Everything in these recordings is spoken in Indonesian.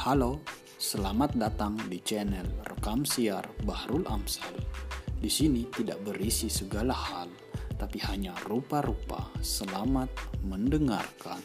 Halo, selamat datang di channel Rekam Siar Bahrul Amsal. Di sini tidak berisi segala hal, tapi hanya rupa-rupa. Selamat mendengarkan.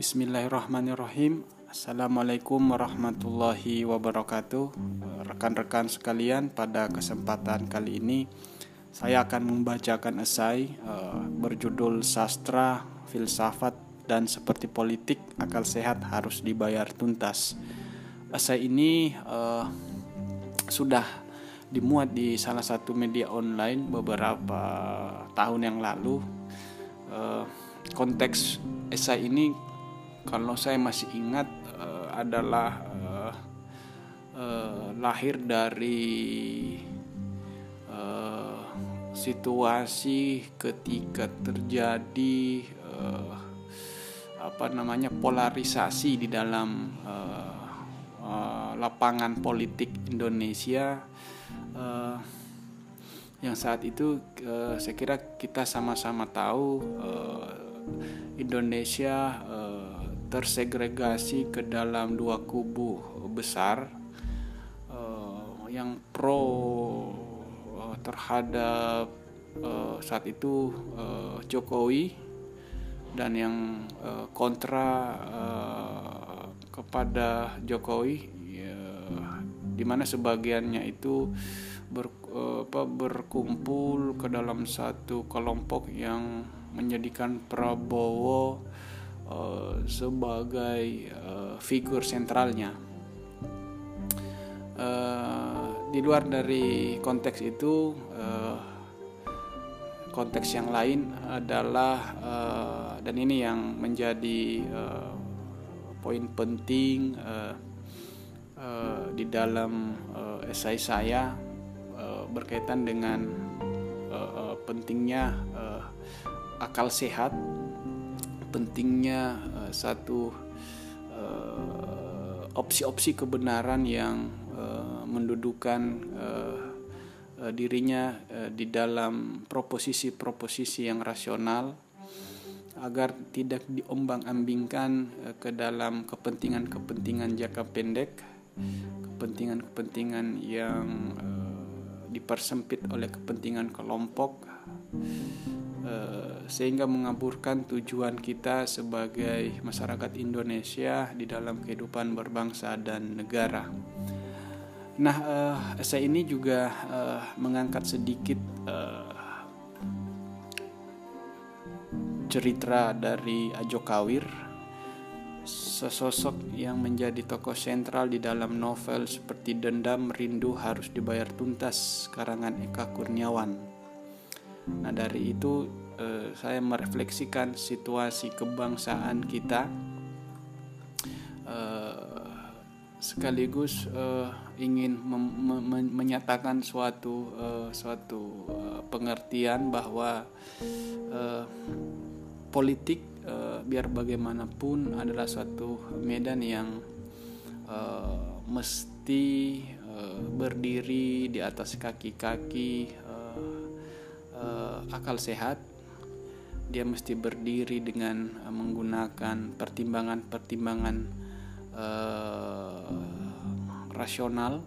Bismillahirrahmanirrahim. Assalamualaikum warahmatullahi wabarakatuh. Rekan-rekan sekalian, pada kesempatan kali ini saya akan membacakan esai uh, berjudul Sastra, Filsafat, dan Seperti Politik Akal Sehat Harus Dibayar Tuntas. Esai ini uh, sudah dimuat di salah satu media online beberapa tahun yang lalu. Uh, konteks esai ini kalau saya masih ingat adalah uh, uh, lahir dari uh, situasi ketika terjadi uh, apa namanya polarisasi di dalam uh, uh, lapangan politik Indonesia. Uh, yang saat itu uh, saya kira kita sama-sama tahu uh, Indonesia uh, tersegregasi ke dalam dua kubu besar uh, yang pro uh, terhadap uh, saat itu uh, Jokowi dan yang uh, kontra uh, kepada Jokowi ya, di mana sebagiannya itu ber, uh, apa, berkumpul ke dalam satu kelompok yang menjadikan Prabowo uh, sebagai uh, figur sentralnya. Uh, di luar dari konteks itu, uh, konteks yang lain adalah uh, dan ini yang menjadi uh, poin penting uh, uh, di dalam uh, esai saya uh, berkaitan dengan uh, uh, pentingnya uh, akal sehat pentingnya uh, satu opsi-opsi uh, kebenaran yang uh, mendudukan uh, uh, dirinya uh, di dalam proposisi-proposisi yang rasional agar tidak diombang-ambingkan uh, ke dalam kepentingan-kepentingan jangka pendek, kepentingan-kepentingan yang uh, dipersempit oleh kepentingan kelompok sehingga mengaburkan tujuan kita sebagai masyarakat Indonesia di dalam kehidupan berbangsa dan negara. Nah, uh, ini juga uh, mengangkat sedikit cerita dari Ajo Kawir, sesosok yang menjadi tokoh sentral di dalam novel seperti Dendam Rindu Harus Dibayar Tuntas karangan Eka Kurniawan. Nah, dari itu eh, saya merefleksikan situasi kebangsaan kita eh, sekaligus eh, ingin menyatakan suatu eh, suatu eh, pengertian bahwa eh, politik eh, biar bagaimanapun adalah suatu medan yang eh, mesti eh, berdiri di atas kaki-kaki akal sehat dia mesti berdiri dengan uh, menggunakan pertimbangan-pertimbangan uh, rasional.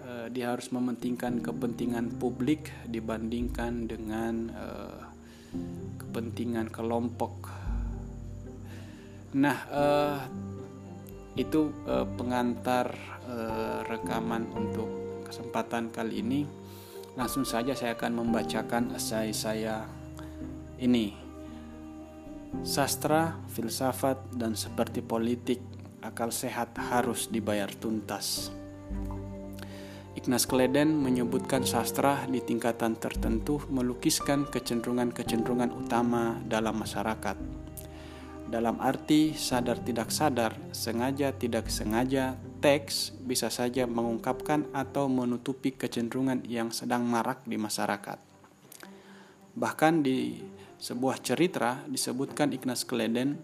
Uh, dia harus mementingkan kepentingan publik dibandingkan dengan uh, kepentingan kelompok. Nah uh, itu uh, pengantar uh, rekaman untuk kesempatan kali ini Langsung saja saya akan membacakan esai saya ini. Sastra, filsafat, dan seperti politik, akal sehat harus dibayar tuntas. Ignaz Kleden menyebutkan sastra di tingkatan tertentu melukiskan kecenderungan-kecenderungan utama dalam masyarakat. Dalam arti sadar tidak sadar, sengaja tidak sengaja, teks bisa saja mengungkapkan atau menutupi kecenderungan yang sedang marak di masyarakat. Bahkan di sebuah cerita disebutkan Ignaz Kleden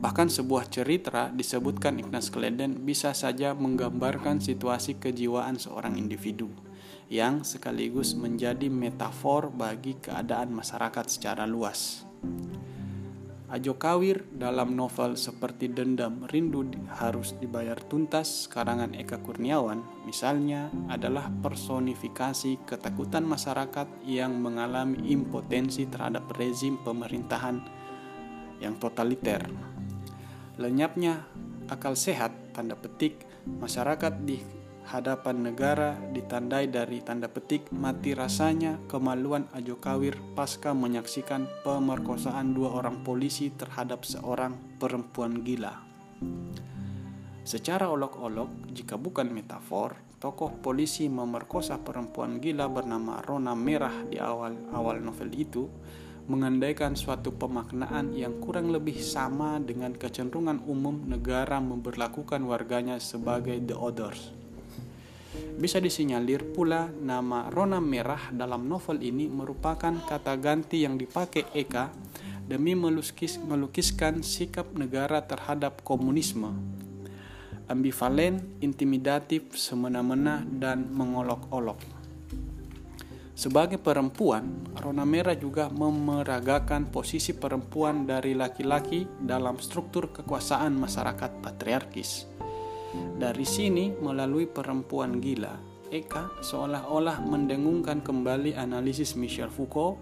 Bahkan sebuah cerita disebutkan Ignaz Kleden bisa saja menggambarkan situasi kejiwaan seorang individu yang sekaligus menjadi metafor bagi keadaan masyarakat secara luas. Ajo Kawir dalam novel seperti Dendam Rindu Harus Dibayar Tuntas karangan Eka Kurniawan misalnya adalah personifikasi ketakutan masyarakat yang mengalami impotensi terhadap rezim pemerintahan yang totaliter. Lenyapnya akal sehat tanda petik masyarakat di hadapan negara ditandai dari tanda petik mati rasanya kemaluan Ajo Kawir pasca menyaksikan pemerkosaan dua orang polisi terhadap seorang perempuan gila. Secara olok-olok, jika bukan metafor, tokoh polisi memerkosa perempuan gila bernama Rona Merah di awal-awal novel itu mengandaikan suatu pemaknaan yang kurang lebih sama dengan kecenderungan umum negara memperlakukan warganya sebagai the others bisa disinyalir pula nama Rona Merah dalam novel ini merupakan kata ganti yang dipakai Eka demi melukis, melukiskan sikap negara terhadap komunisme. Ambivalen, intimidatif, semena-mena, dan mengolok-olok. Sebagai perempuan, Rona Merah juga memeragakan posisi perempuan dari laki-laki dalam struktur kekuasaan masyarakat patriarkis dari sini, melalui perempuan gila, Eka seolah-olah mendengungkan kembali analisis Michel Foucault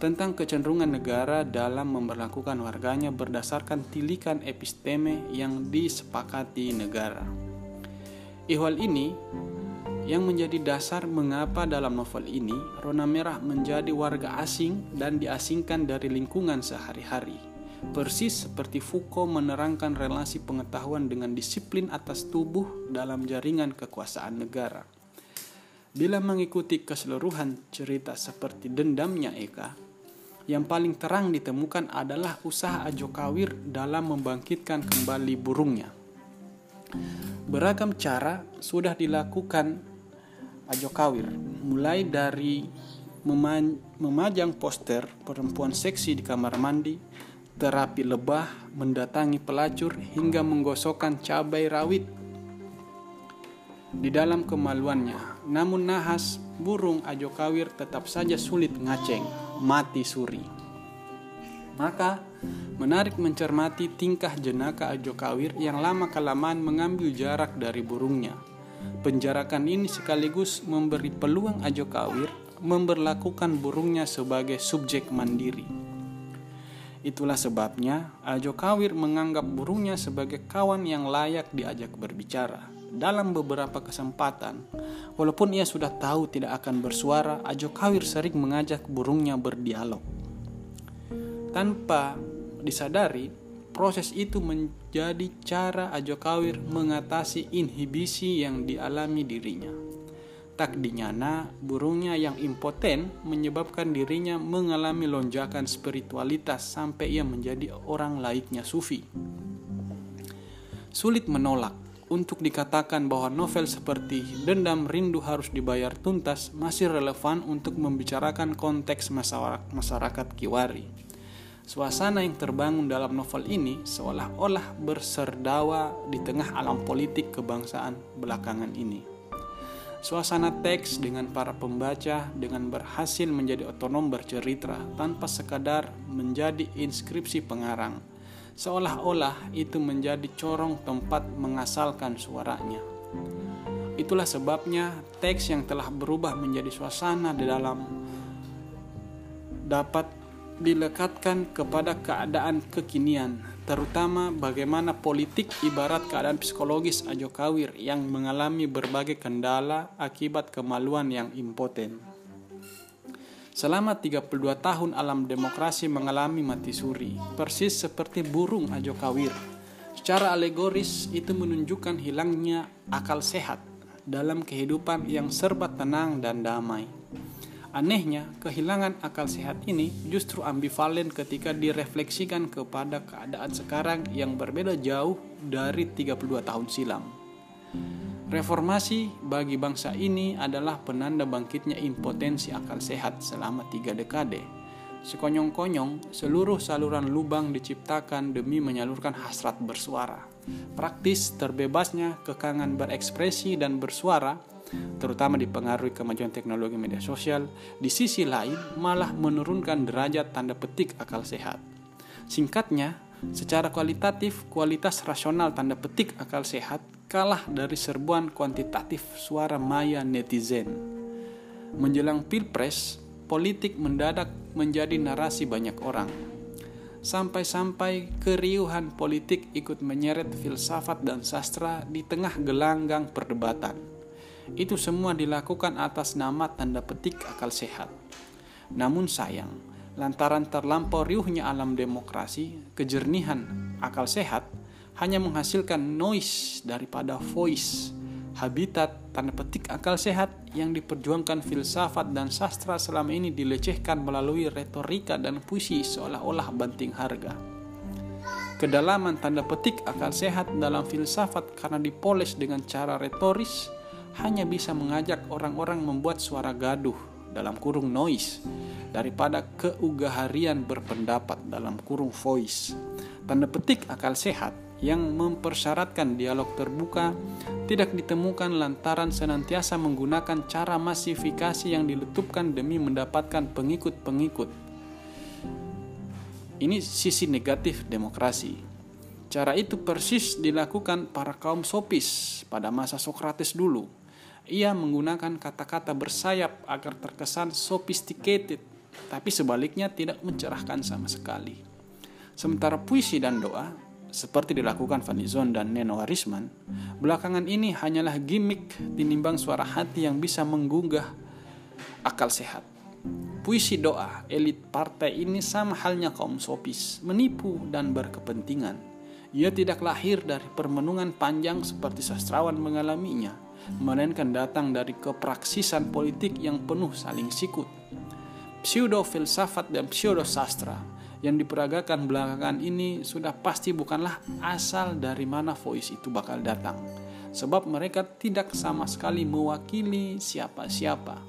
tentang kecenderungan negara dalam memperlakukan warganya berdasarkan tilikan episteme yang disepakati negara. Ihwal ini yang menjadi dasar mengapa dalam novel ini Rona Merah menjadi warga asing dan diasingkan dari lingkungan sehari-hari persis seperti Foucault menerangkan relasi pengetahuan dengan disiplin atas tubuh dalam jaringan kekuasaan negara. Bila mengikuti keseluruhan cerita seperti dendamnya Eka, yang paling terang ditemukan adalah usaha Ajo Kawir dalam membangkitkan kembali burungnya. Beragam cara sudah dilakukan Ajo Kawir, mulai dari memajang poster perempuan seksi di kamar mandi terapi lebah, mendatangi pelacur hingga menggosokkan cabai rawit di dalam kemaluannya. Namun nahas burung ajo kawir tetap saja sulit ngaceng, mati suri. Maka menarik mencermati tingkah jenaka ajo kawir yang lama kelamaan mengambil jarak dari burungnya. Penjarakan ini sekaligus memberi peluang ajo kawir memberlakukan burungnya sebagai subjek mandiri. Itulah sebabnya Ajo Kawir menganggap burungnya sebagai kawan yang layak diajak berbicara. Dalam beberapa kesempatan, walaupun ia sudah tahu tidak akan bersuara, Ajo Kawir sering mengajak burungnya berdialog. Tanpa disadari, proses itu menjadi cara Ajo Kawir mengatasi inhibisi yang dialami dirinya. Tak dinyana, burungnya yang impoten menyebabkan dirinya mengalami lonjakan spiritualitas sampai ia menjadi orang laiknya sufi. Sulit menolak untuk dikatakan bahwa novel seperti Dendam Rindu Harus Dibayar Tuntas masih relevan untuk membicarakan konteks masyarakat Kiwari. Suasana yang terbangun dalam novel ini seolah-olah berserdawa di tengah alam politik kebangsaan belakangan ini. Suasana teks dengan para pembaca dengan berhasil menjadi otonom bercerita tanpa sekadar menjadi inskripsi pengarang. Seolah-olah itu menjadi corong tempat mengasalkan suaranya. Itulah sebabnya teks yang telah berubah menjadi suasana di dalam dapat dilekatkan kepada keadaan kekinian terutama bagaimana politik ibarat keadaan psikologis Ajo Kawir yang mengalami berbagai kendala akibat kemaluan yang impoten. Selama 32 tahun alam demokrasi mengalami mati suri, persis seperti burung Ajo Kawir. Secara alegoris itu menunjukkan hilangnya akal sehat dalam kehidupan yang serba tenang dan damai. Anehnya, kehilangan akal sehat ini justru ambivalen ketika direfleksikan kepada keadaan sekarang yang berbeda jauh dari 32 tahun silam. Reformasi bagi bangsa ini adalah penanda bangkitnya impotensi akal sehat selama tiga dekade. sekonyong-konyong seluruh saluran lubang diciptakan demi menyalurkan hasrat bersuara. Praktis terbebasnya kekangan berekspresi dan bersuara terutama dipengaruhi kemajuan teknologi media sosial, di sisi lain malah menurunkan derajat tanda petik akal sehat. Singkatnya, secara kualitatif, kualitas rasional tanda petik akal sehat kalah dari serbuan kuantitatif suara maya netizen. Menjelang pilpres, politik mendadak menjadi narasi banyak orang. Sampai-sampai keriuhan politik ikut menyeret filsafat dan sastra di tengah gelanggang perdebatan. Itu semua dilakukan atas nama tanda petik akal sehat. Namun sayang, lantaran terlampau riuhnya alam demokrasi, kejernihan akal sehat hanya menghasilkan noise daripada voice, habitat tanda petik akal sehat yang diperjuangkan filsafat dan sastra selama ini dilecehkan melalui retorika dan puisi seolah-olah banting harga. Kedalaman tanda petik akal sehat dalam filsafat karena dipoles dengan cara retoris hanya bisa mengajak orang-orang membuat suara gaduh dalam kurung noise daripada keugaharian berpendapat dalam kurung voice. Tanda petik akal sehat yang mempersyaratkan dialog terbuka tidak ditemukan lantaran senantiasa menggunakan cara masifikasi yang diletupkan demi mendapatkan pengikut-pengikut. Ini sisi negatif demokrasi. Cara itu persis dilakukan para kaum sopis pada masa Sokrates dulu. Ia menggunakan kata-kata bersayap agar terkesan sophisticated, tapi sebaliknya tidak mencerahkan sama sekali. Sementara puisi dan doa seperti dilakukan Vanizon dan Neno Arisman, belakangan ini hanyalah gimmick tinimbang suara hati yang bisa menggugah akal sehat. Puisi doa elit partai ini sama halnya kaum sopis, menipu dan berkepentingan. Ia tidak lahir dari permenungan panjang seperti sastrawan mengalaminya, melainkan datang dari kepraksisan politik yang penuh saling sikut. Pseudo filsafat dan pseudo sastra yang diperagakan belakangan ini sudah pasti bukanlah asal dari mana voice itu bakal datang. Sebab mereka tidak sama sekali mewakili siapa-siapa.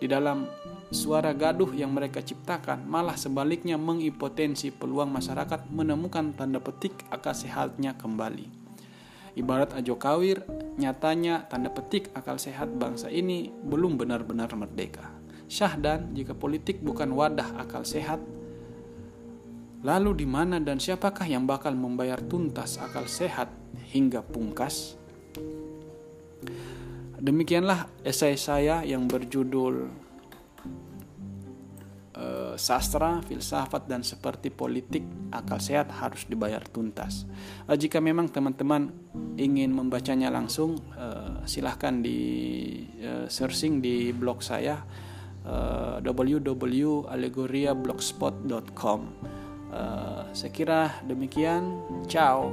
Di dalam suara gaduh yang mereka ciptakan malah sebaliknya mengipotensi peluang masyarakat menemukan tanda petik akal sehatnya kembali. Ibarat Ajo Kawir, nyatanya tanda petik akal sehat bangsa ini belum benar-benar merdeka. Syahdan, jika politik bukan wadah akal sehat, Lalu di mana dan siapakah yang bakal membayar tuntas akal sehat hingga pungkas? Demikianlah esai saya yang berjudul Sastra, Filsafat dan Seperti Politik Akal Sehat Harus Dibayar Tuntas. Uh, jika memang teman-teman ingin membacanya langsung, uh, silahkan di uh, searching di blog saya www.alegoriablogspot.com. Uh, saya kira demikian. Ciao.